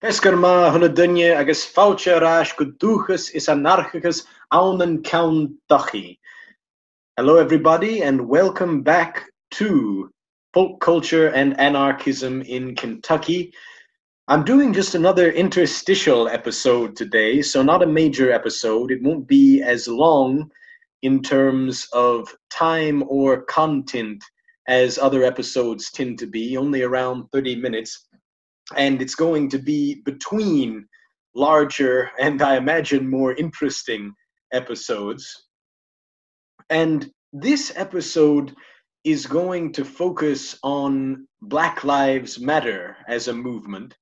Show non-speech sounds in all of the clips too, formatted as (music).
Pescarma hunna dunne agus is anarchachas an count dachi. Hello everybody and welcome back to Folk Culture and Anarchism in Kentucky. I'm doing just another interstitial episode today, so not a major episode. It won't be as long in terms of time or content as other episodes tend to be, only around 30 minutes. And it's going to be between larger and I imagine more interesting episodes. And this episode is going to focus on Black Lives Matter as a movement.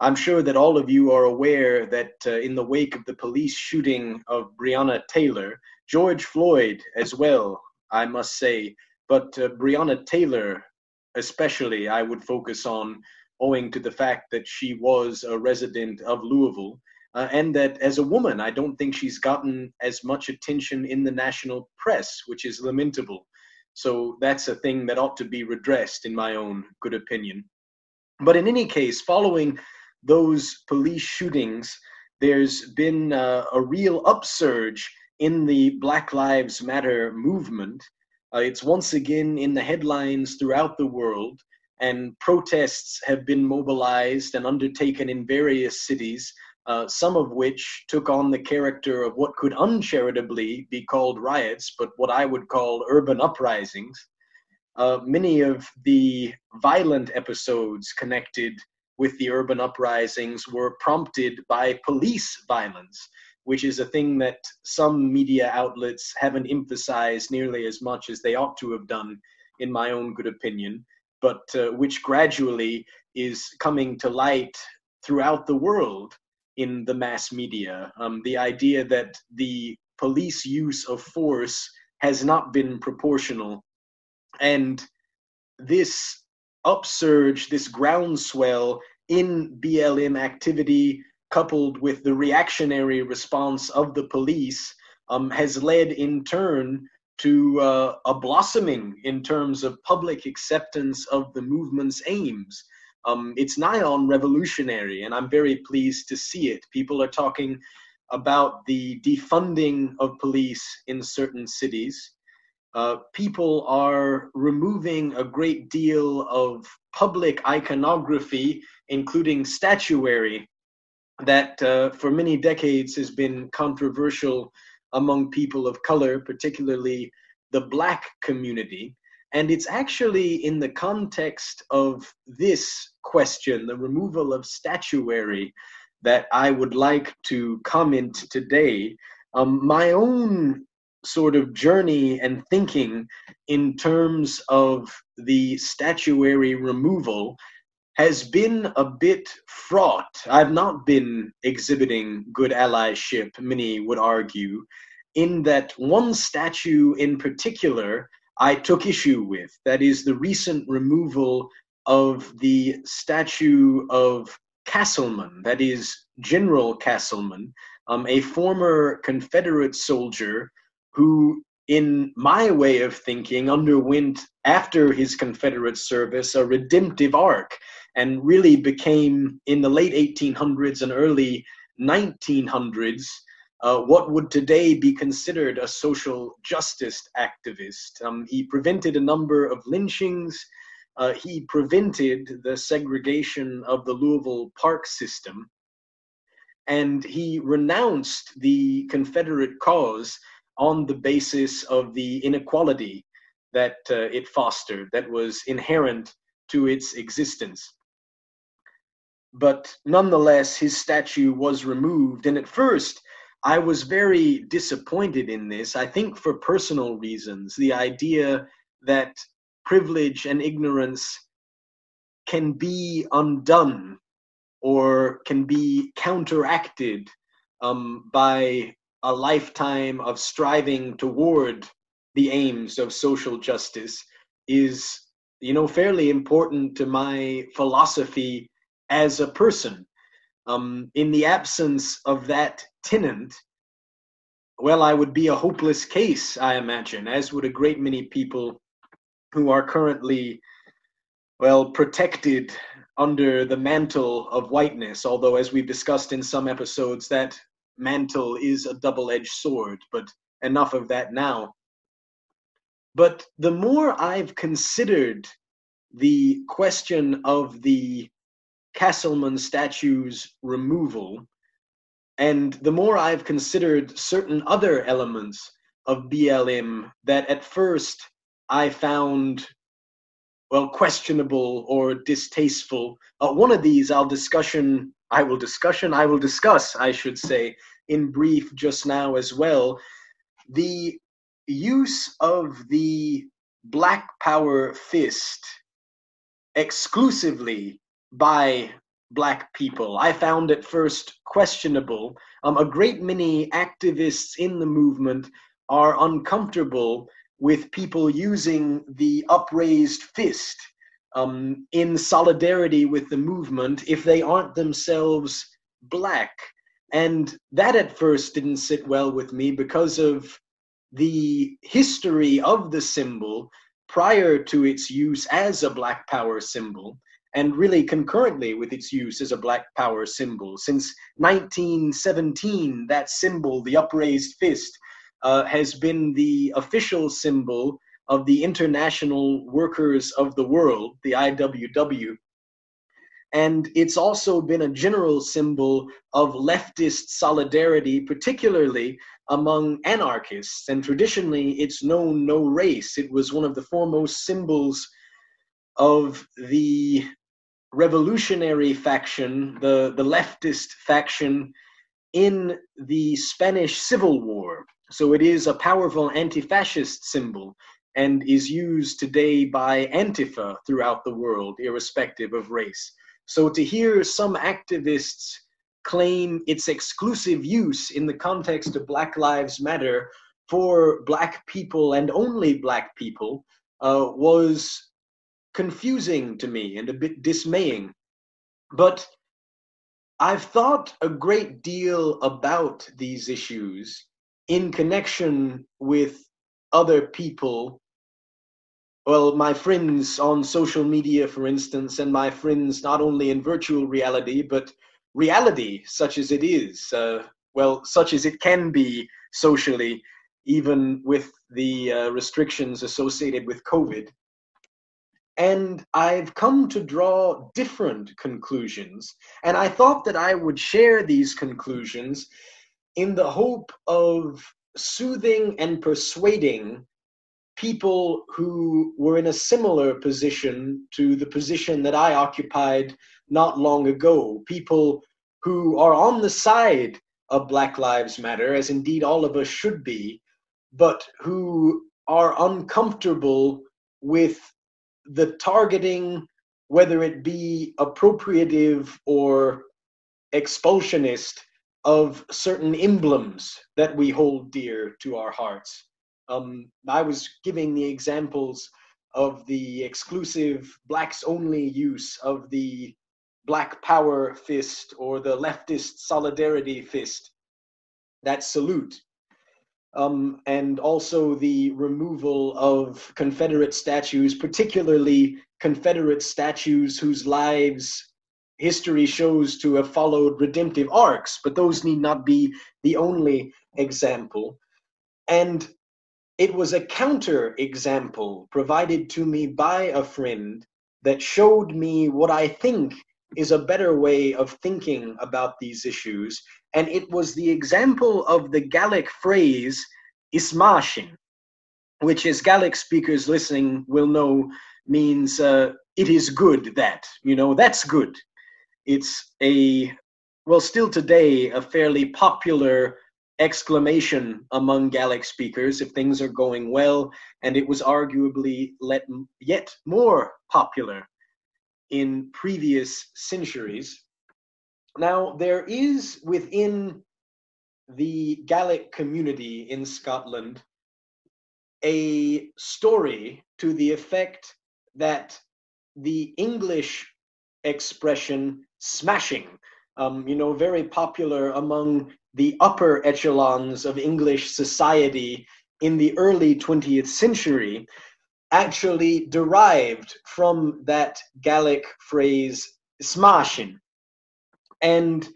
I'm sure that all of you are aware that uh, in the wake of the police shooting of Breonna Taylor, George Floyd as well, I must say, but uh, Breonna Taylor, especially, I would focus on owing to the fact that she was a resident of Louisville. Uh, and that as a woman, I don't think she's gotten as much attention in the national press, which is lamentable. So that's a thing that ought to be redressed, in my own good opinion. But in any case, following those police shootings, there's been uh, a real upsurge in the Black Lives Matter movement. Uh, it's once again in the headlines throughout the world, and protests have been mobilized and undertaken in various cities, uh, some of which took on the character of what could uncharitably be called riots, but what I would call urban uprisings. Uh, many of the violent episodes connected with the urban uprisings were prompted by police violence which is a thing that some media outlets haven't emphasized nearly as much as they ought to have done, in my own good opinion, but uh, which gradually is coming to light throughout the world in the mass media. Um, the idea that the police use of force has not been proportional. And this upsurge, this groundswell in BLM activity coupled with the reactionary response of the police, um, has led in turn to uh, a blossoming in terms of public acceptance of the movement's aims. Um, it's nigh on revolutionary, and I'm very pleased to see it. People are talking about the defunding of police in certain cities. Uh, people are removing a great deal of public iconography, including statuary, that uh, for many decades has been controversial among people of color, particularly the black community. And it's actually in the context of this question, the removal of statuary, that I would like to comment today. Um, my own sort of journey and thinking in terms of the statuary removal has been a bit fraught. I've not been exhibiting good allyship, many would argue, in that one statue in particular I took issue with. That is the recent removal of the statue of Castleman, that is General Castleman, um, a former Confederate soldier who, in my way of thinking, underwent after his Confederate service a redemptive arc and really became in the late 1800s and early 1900s uh, what would today be considered a social justice activist. Um, he prevented a number of lynchings. Uh, he prevented the segregation of the Louisville park system. And he renounced the Confederate cause on the basis of the inequality that uh, it fostered, that was inherent to its existence but nonetheless, his statue was removed. And at first, I was very disappointed in this. I think for personal reasons, the idea that privilege and ignorance can be undone or can be counteracted um, by a lifetime of striving toward the aims of social justice is you know fairly important to my philosophy as a person. Um, in the absence of that tenant, well, I would be a hopeless case, I imagine, as would a great many people who are currently, well, protected under the mantle of whiteness, although, as we've discussed in some episodes, that mantle is a double edged sword, but enough of that now. But the more I've considered the question of the Castleman statue's removal, and the more I've considered certain other elements of BLM that at first I found well questionable or distasteful. Uh, one of these I'll discussion I will discussion I will discuss I should say in brief just now as well. The use of the Black Power fist exclusively by black people. I found at first questionable. Um, a great many activists in the movement are uncomfortable with people using the upraised fist um, in solidarity with the movement if they aren't themselves black. And that at first didn't sit well with me because of the history of the symbol prior to its use as a black power symbol and really concurrently with its use as a black power symbol. Since 1917, that symbol, the upraised fist, uh, has been the official symbol of the International Workers of the World, the IWW. And it's also been a general symbol of leftist solidarity, particularly among anarchists. And traditionally, it's known no race. It was one of the foremost symbols of the revolutionary faction, the, the leftist faction in the Spanish Civil War. So it is a powerful anti fascist symbol and is used today by Antifa throughout the world, irrespective of race. So to hear some activists claim its exclusive use in the context of Black Lives Matter for Black people and only Black people uh, was confusing to me and a bit dismaying. But I've thought a great deal about these issues in connection with other people. Well, my friends on social media, for instance, and my friends not only in virtual reality, but reality, such as it is, uh, well, such as it can be socially, even with the uh, restrictions associated with COVID. And I've come to draw different conclusions. And I thought that I would share these conclusions in the hope of soothing and persuading people who were in a similar position to the position that I occupied not long ago. People who are on the side of Black Lives Matter, as indeed all of us should be, but who are uncomfortable with the targeting, whether it be appropriative or expulsionist, of certain emblems that we hold dear to our hearts. Um, I was giving the examples of the exclusive blacks only use of the black power fist or the leftist solidarity fist, that salute um, and also the removal of Confederate statues, particularly Confederate statues whose lives history shows to have followed redemptive arcs, but those need not be the only example. And it was a counter example provided to me by a friend that showed me what I think is a better way of thinking about these issues and it was the example of the Gaelic phrase ismashin, which as Gaelic speakers listening will know means uh, it is good that, you know, that's good. It's a, well, still today, a fairly popular exclamation among Gaelic speakers if things are going well, and it was arguably let, yet more popular in previous centuries. Now, there is within the Gaelic community in Scotland a story to the effect that the English expression smashing, um, you know, very popular among the upper echelons of English society in the early 20th century, actually derived from that Gaelic phrase smashing. And,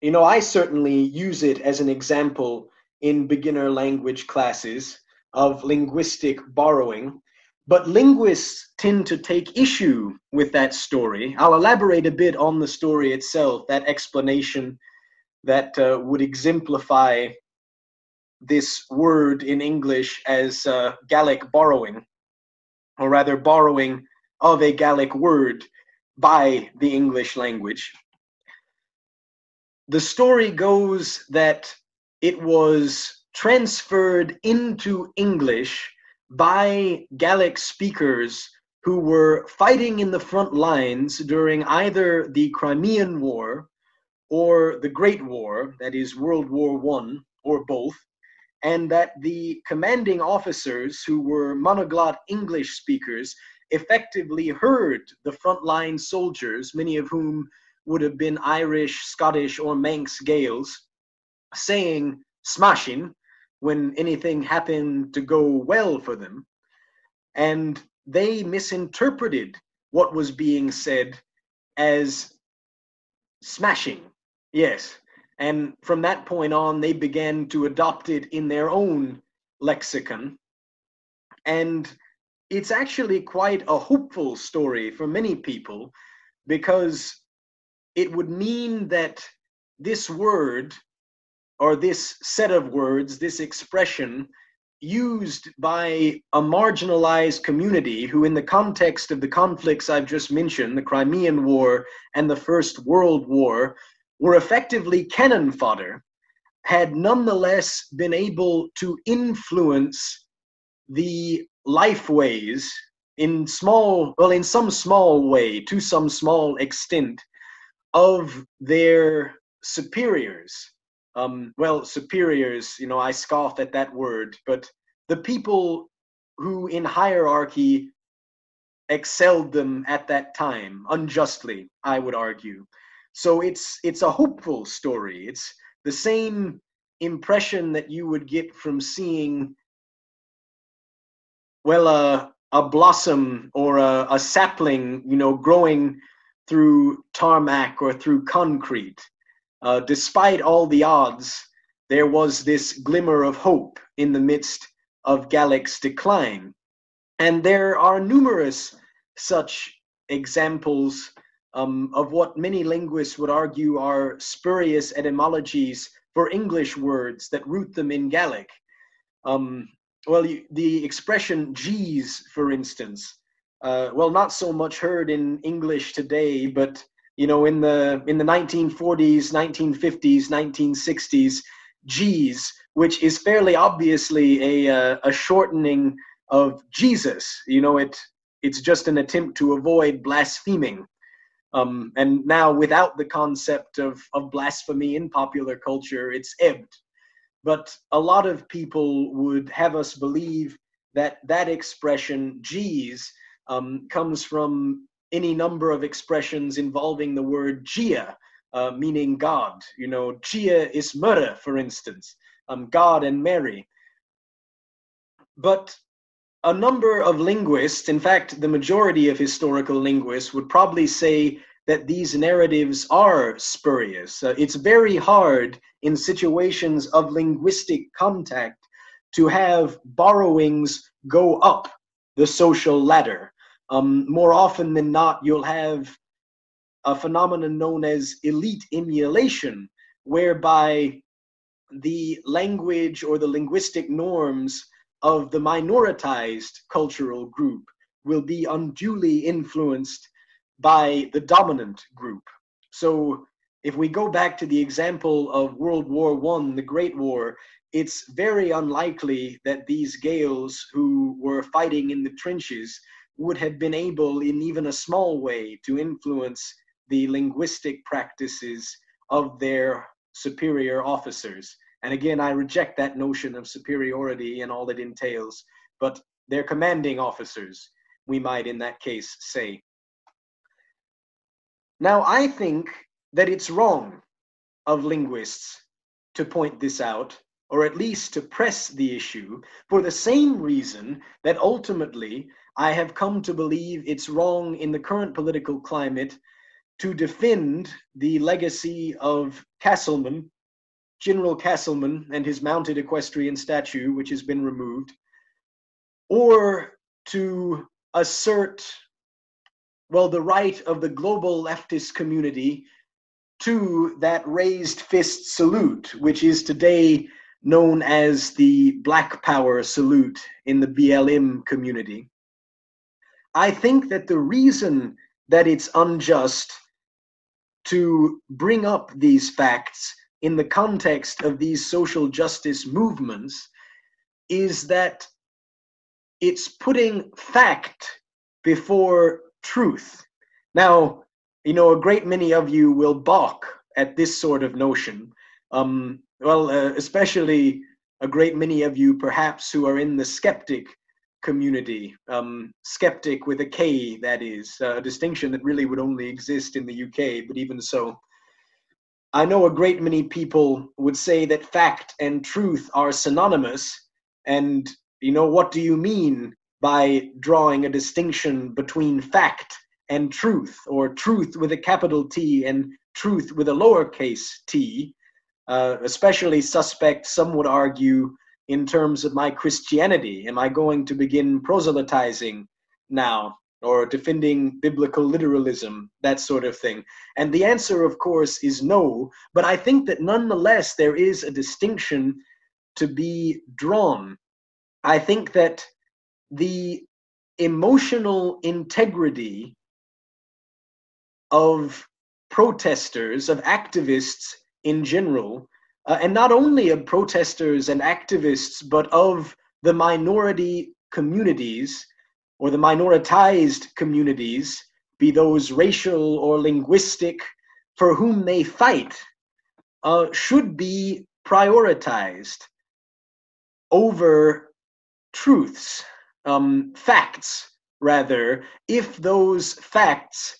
you know, I certainly use it as an example in beginner language classes of linguistic borrowing. But linguists tend to take issue with that story. I'll elaborate a bit on the story itself, that explanation that uh, would exemplify this word in English as uh, Gallic borrowing, or rather, borrowing of a Gallic word by the English language. The story goes that it was transferred into English by Gallic speakers who were fighting in the front lines during either the Crimean War or the Great War, that is World War One, or both, and that the commanding officers who were monoglot English speakers effectively heard the frontline soldiers, many of whom would have been Irish, Scottish, or Manx Gaels, saying smashing when anything happened to go well for them. And they misinterpreted what was being said as smashing. Yes. And from that point on, they began to adopt it in their own lexicon. And it's actually quite a hopeful story for many people because it would mean that this word or this set of words, this expression, used by a marginalized community who, in the context of the conflicts I've just mentioned, the Crimean War and the First World War, were effectively cannon fodder, had nonetheless been able to influence the lifeways in small, well, in some small way, to some small extent, of their superiors. Um, well, superiors, you know, I scoff at that word, but the people who in hierarchy excelled them at that time, unjustly, I would argue. So it's it's a hopeful story. It's the same impression that you would get from seeing well, uh, a blossom or a, a sapling, you know, growing through tarmac or through concrete. Uh, despite all the odds, there was this glimmer of hope in the midst of Gallic's decline. And there are numerous such examples um, of what many linguists would argue are spurious etymologies for English words that root them in Gallic. Um, well, the expression "geez," for instance, uh, well, not so much heard in English today, but you know, in the in the 1940s, 1950s, 1960s, "geez," which is fairly obviously a uh, a shortening of Jesus. You know, it it's just an attempt to avoid blaspheming. Um, and now, without the concept of, of blasphemy in popular culture, it's ebbed but a lot of people would have us believe that that expression, geez, um, comes from any number of expressions involving the word Gia, uh, meaning God. You know, Gia is murder, for instance, um, God and Mary. But a number of linguists, in fact, the majority of historical linguists, would probably say that these narratives are spurious. Uh, it's very hard in situations of linguistic contact to have borrowings go up the social ladder. Um, more often than not, you'll have a phenomenon known as elite emulation, whereby the language or the linguistic norms of the minoritized cultural group will be unduly influenced by the dominant group. So if we go back to the example of World War One, the Great War, it's very unlikely that these Gaels who were fighting in the trenches would have been able, in even a small way, to influence the linguistic practices of their superior officers. And again, I reject that notion of superiority and all it entails, but their commanding officers, we might in that case say. Now, I think that it's wrong of linguists to point this out, or at least to press the issue, for the same reason that ultimately I have come to believe it's wrong in the current political climate to defend the legacy of Castleman, General Castleman, and his mounted equestrian statue, which has been removed, or to assert, well, the right of the global leftist community to that raised fist salute, which is today known as the Black Power salute in the BLM community. I think that the reason that it's unjust to bring up these facts in the context of these social justice movements is that it's putting fact before truth. Now, you know, a great many of you will balk at this sort of notion. Um, well, uh, especially a great many of you, perhaps, who are in the skeptic community. Um, skeptic with a K, that is, a distinction that really would only exist in the UK, but even so. I know a great many people would say that fact and truth are synonymous, and you know, what do you mean by drawing a distinction between fact and truth, or truth with a capital T and truth with a lowercase t? Uh, especially suspect, some would argue, in terms of my Christianity. Am I going to begin proselytizing now? Or defending biblical literalism, that sort of thing? And the answer, of course, is no. But I think that nonetheless there is a distinction to be drawn I think that the emotional integrity of protesters, of activists in general, uh, and not only of protesters and activists, but of the minority communities or the minoritized communities, be those racial or linguistic, for whom they fight, uh, should be prioritized over truths, um, facts, rather, if those facts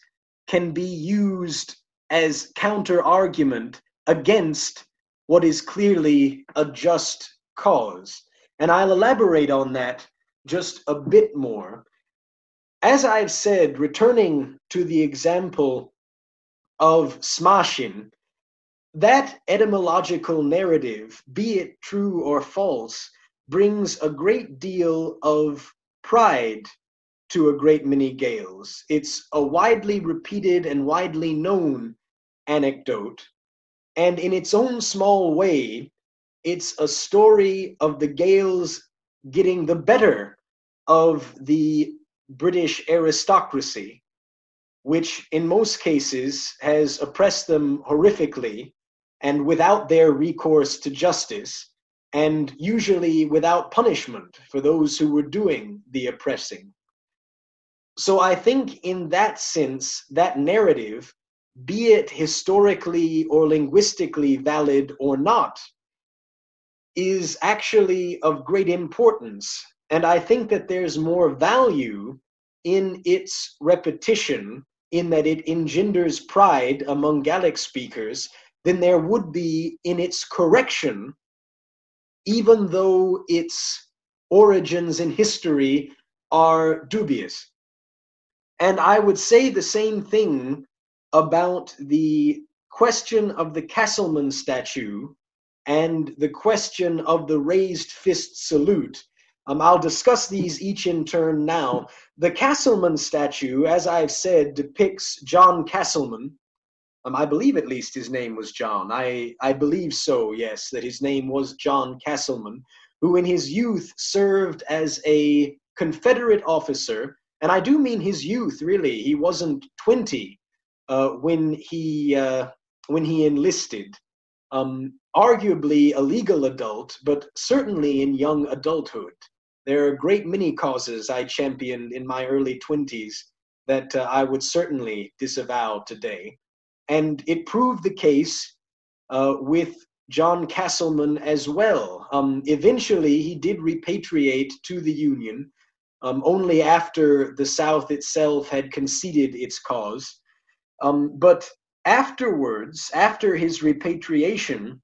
can be used as counter argument against what is clearly a just cause. And I'll elaborate on that just a bit more. As I've said, returning to the example of smashing, that etymological narrative, be it true or false, brings a great deal of pride to a great many Gaels. It's a widely repeated and widely known anecdote. And in its own small way, it's a story of the Gaels getting the better of the British aristocracy, which in most cases has oppressed them horrifically and without their recourse to justice and usually without punishment for those who were doing the oppressing. So I think, in that sense, that narrative, be it historically or linguistically valid or not, is actually of great importance. And I think that there's more value in its repetition, in that it engenders pride among Gaelic speakers, than there would be in its correction even though its origins in history are dubious. And I would say the same thing about the question of the Castleman statue and the question of the raised fist salute. Um, I'll discuss these each in turn now. The Castleman statue, as I've said, depicts John Castleman, um, I believe at least his name was John. I, I believe so, yes, that his name was John Castleman, who in his youth served as a Confederate officer. And I do mean his youth, really. He wasn't 20 uh, when, he, uh, when he enlisted. Um, arguably a legal adult, but certainly in young adulthood. There are a great many causes I championed in my early 20s that uh, I would certainly disavow today. And it proved the case uh, with John Castleman as well. Um, eventually, he did repatriate to the Union um, only after the South itself had conceded its cause. Um, but afterwards, after his repatriation,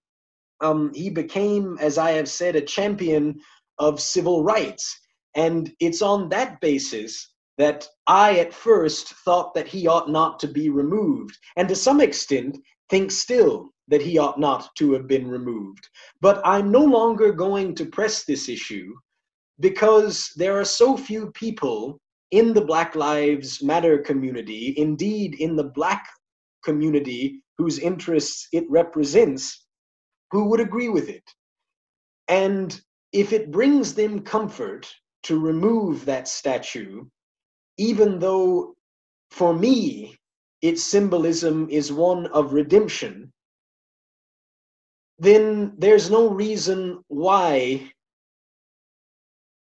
um, he became, as I have said, a champion of civil rights. And it's on that basis that I at first thought that he ought not to be removed, and to some extent think still that he ought not to have been removed. But I'm no longer going to press this issue because there are so few people in the Black Lives Matter community, indeed in the Black community whose interests it represents, who would agree with it. And if it brings them comfort to remove that statue, even though for me its symbolism is one of redemption, then there's no reason why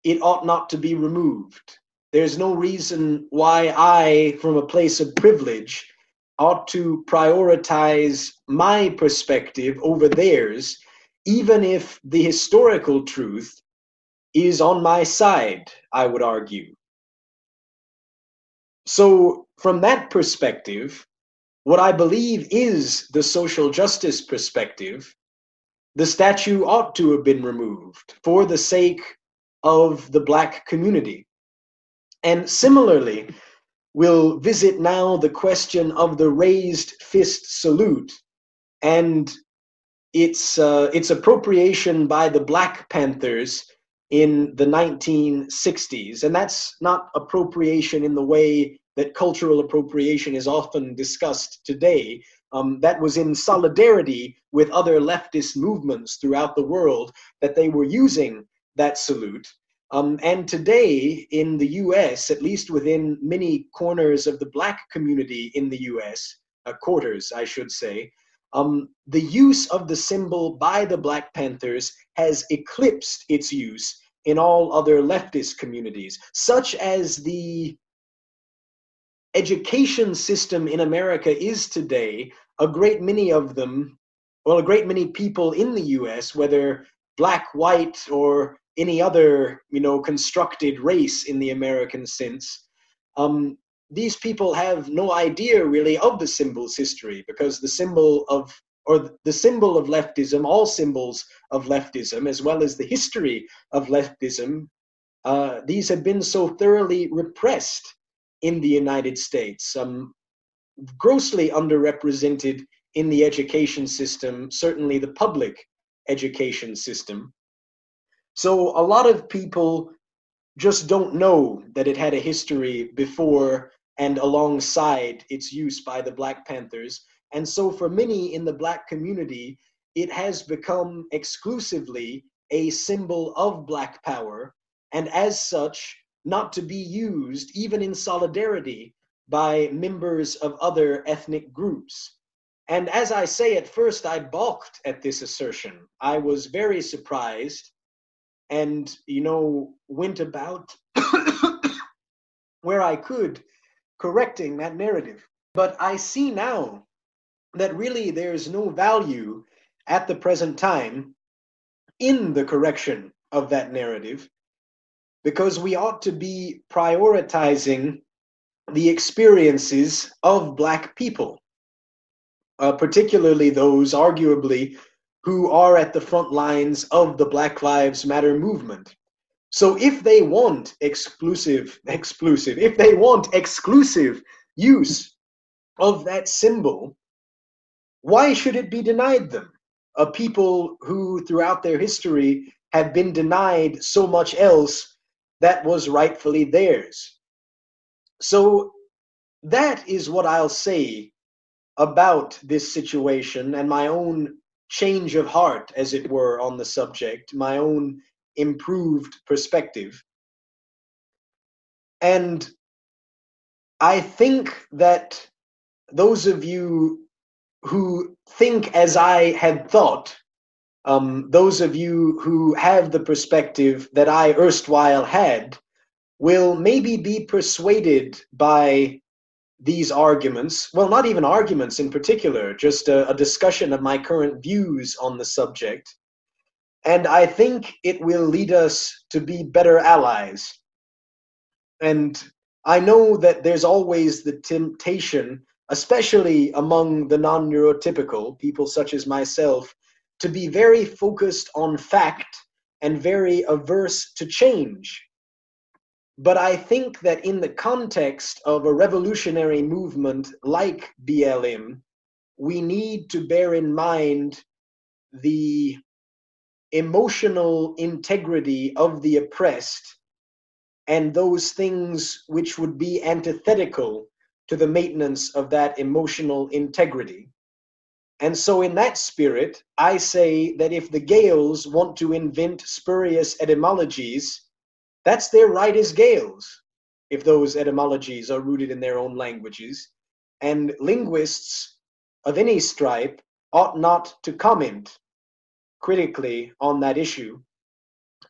it ought not to be removed. There's no reason why I, from a place of privilege, ought to prioritize my perspective over theirs, even if the historical truth is on my side, I would argue. So, from that perspective, what I believe is the social justice perspective, the statue ought to have been removed for the sake of the black community. And similarly, we'll visit now the question of the raised fist salute and its, uh, its appropriation by the Black Panthers in the 1960s. And that's not appropriation in the way that cultural appropriation is often discussed today. Um, that was in solidarity with other leftist movements throughout the world that they were using that salute. Um, and today in the US, at least within many corners of the black community in the US, uh, quarters, I should say, um, the use of the symbol by the Black Panthers has eclipsed its use in all other leftist communities, such as the education system in America is today. A great many of them, well, a great many people in the US, whether black, white, or any other, you know, constructed race in the American sense, um, these people have no idea really of the symbol's history because the symbol of or the symbol of leftism, all symbols of leftism, as well as the history of leftism, uh, these have been so thoroughly repressed in the United States, um, grossly underrepresented in the education system, certainly the public education system. So a lot of people just don't know that it had a history before and alongside its use by the Black Panthers. And so for many in the Black community, it has become exclusively a symbol of Black power, and as such, not to be used even in solidarity by members of other ethnic groups. And as I say, at first I balked at this assertion. I was very surprised and you know went about (coughs) where I could correcting that narrative. But I see now that really there's no value at the present time in the correction of that narrative because we ought to be prioritizing the experiences of Black people, uh, particularly those arguably who are at the front lines of the Black Lives Matter movement. So if they want exclusive, exclusive, if they want exclusive use of that symbol, why should it be denied them? A people who throughout their history have been denied so much else that was rightfully theirs. So that is what I'll say about this situation and my own change of heart, as it were, on the subject, my own improved perspective. And I think that those of you who think as I had thought, um, those of you who have the perspective that I erstwhile had, will maybe be persuaded by these arguments, well, not even arguments in particular, just a, a, discussion of my current views on the subject. And I think it will lead us to be better allies. And I know that there's always the temptation, especially among the non neurotypical, people such as myself, to be very focused on fact and very averse to change. But I think that in the context of a revolutionary movement like BLM, we need to bear in mind the emotional integrity of the oppressed and those things which would be antithetical to the maintenance of that emotional integrity. And so, in that spirit, I say that if the Gaels want to invent spurious etymologies, that's their right as Gaels, if those etymologies are rooted in their own languages. And linguists of any stripe ought not to comment critically on that issue.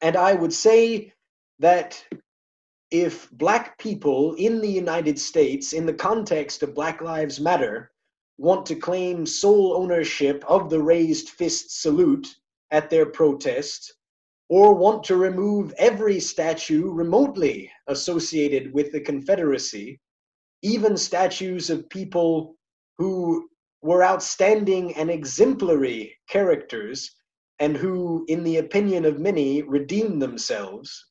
And I would say that if black people in the United States, in the context of Black Lives Matter, want to claim sole ownership of the raised fist salute at their protest, or want to remove every statue remotely associated with the Confederacy, even statues of people who were outstanding and exemplary characters and who, in the opinion of many, redeemed themselves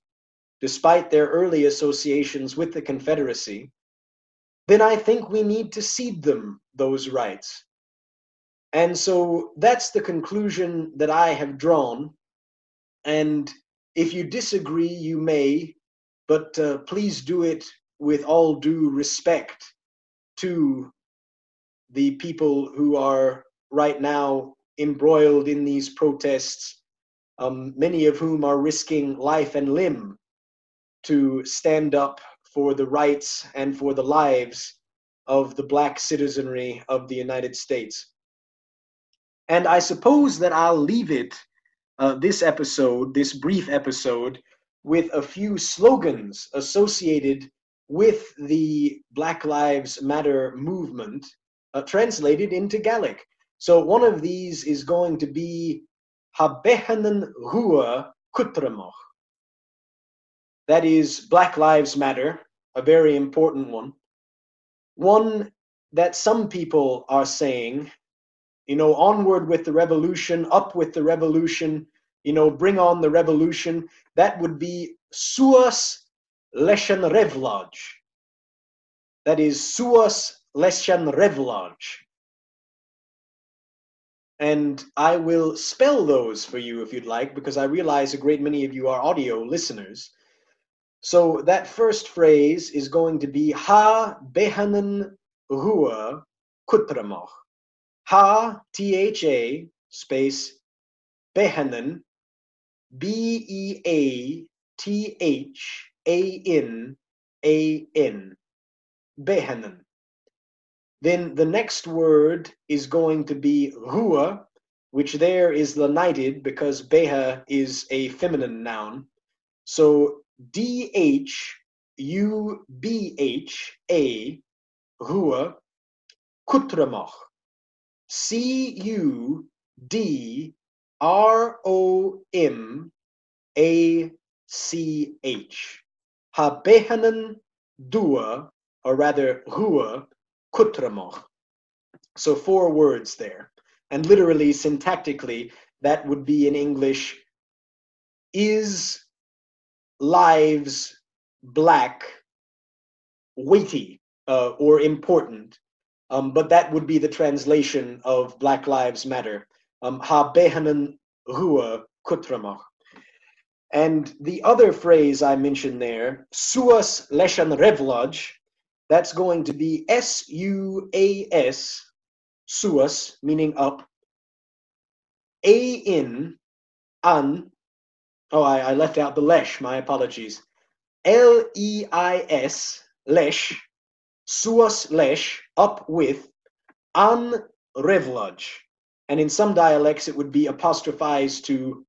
despite their early associations with the Confederacy, then I think we need to cede them those rights. And so that's the conclusion that I have drawn. And if you disagree, you may, but uh, please do it with all due respect to the people who are right now embroiled in these protests, um, many of whom are risking life and limb to stand up for the rights and for the lives of the black citizenry of the United States. And I suppose that I'll leave it, uh, this episode, this brief episode, with a few slogans associated with the Black Lives Matter movement, uh, translated into Gaelic. So one of these is going to be Habehanen Hua Kutramoch. That is Black Lives Matter, a very important one one that some people are saying, you know, onward with the revolution, up with the revolution, you know, bring on the revolution. That would be suas leshen revlaj. That is suas leshen revlaj. And I will spell those for you if you'd like, because I realize a great many of you are audio listeners. So that first phrase is going to be Ha behanen hua kutramoch. Ha, T H A, space, behanen, B E A T H A N A N, behanen. Then the next word is going to be hua, which there is lenited because beha is a feminine noun. So D H U B H A Hua Kutramach C U D R O M A C H. Habehanen Dua or rather Hua Kutramach so four words there. And literally syntactically that would be in English is lives black weighty uh, or important. Um, but that would be the translation of Black Lives Matter. Um, ha behanen hua kutramach. And the other phrase I mentioned there, suas leshan revlaj, that's going to be S U A S, suas, meaning up, A in, an, Oh, I, I left out the lesh. My apologies. L E I S, lesh, suas lesh, up with, an revlaj. And in some dialects, it would be apostrophized to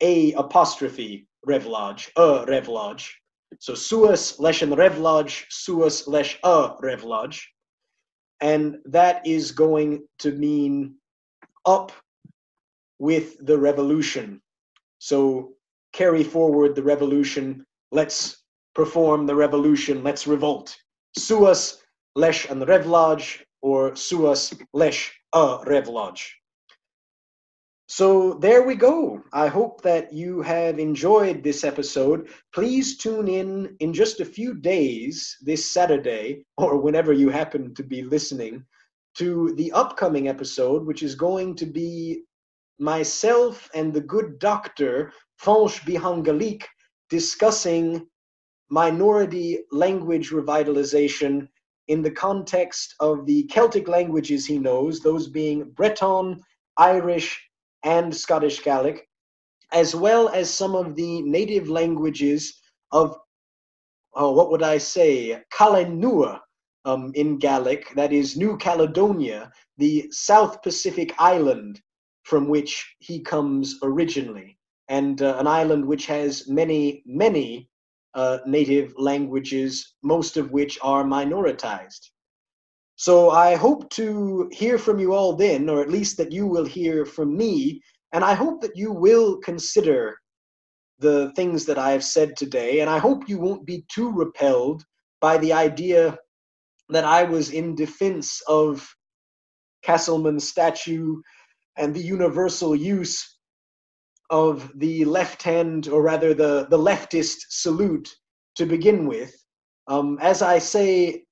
a apostrophe revlaj, a revlaj. So suas lesh and revlaj, suas lesh a revlaj. And that is going to mean up with the revolution. So carry forward the revolution. Let's perform the revolution. Let's revolt. Suas lesh an revlaj or suas lesh a revlaj. So there we go. I hope that you have enjoyed this episode. Please tune in in just a few days, this Saturday, (laughs) or whenever you happen to be listening, to the upcoming episode, which is going to be myself and the good doctor, Fanch Bihangalik, discussing minority language revitalization in the context of the Celtic languages he knows, those being Breton, Irish, and Scottish Gaelic, as well as some of the native languages of, oh, what would I say, Kalenua um, in Gaelic, that is New Caledonia, the South Pacific island from which he comes originally, and uh, an island which has many, many uh, native languages, most of which are minoritized. So I hope to hear from you all then, or at least that you will hear from me. And I hope that you will consider the things that I have said today. And I hope you won't be too repelled by the idea that I was in defense of Castleman's statue and the universal use of the left hand, or rather the, the leftist salute to begin with. Um, as I say,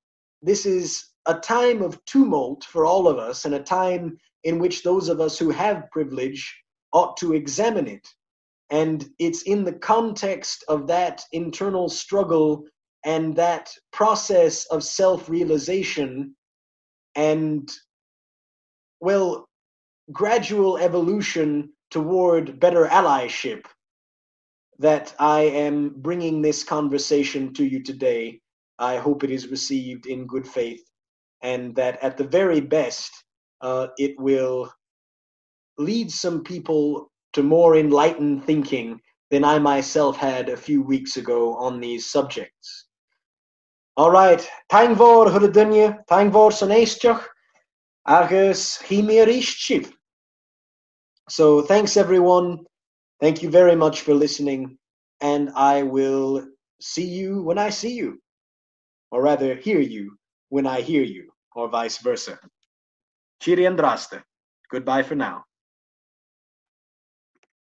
this is a time of tumult for all of us and a time in which those of us who have privilege ought to examine it. And it's in the context of that internal struggle and that process of self realization and, well, gradual evolution toward better allyship that I am bringing this conversation to you today. I hope it is received in good faith and that at the very best, uh, it will lead some people to more enlightened thinking than I myself had a few weeks ago on these subjects. All right, tang vor hwydynnu, tang vor soneistiach, agus. So thanks everyone. Thank you very much for listening, and I will see you when I see you, or rather hear you when I hear you, or vice versa. Chiri Andraste. Goodbye for now.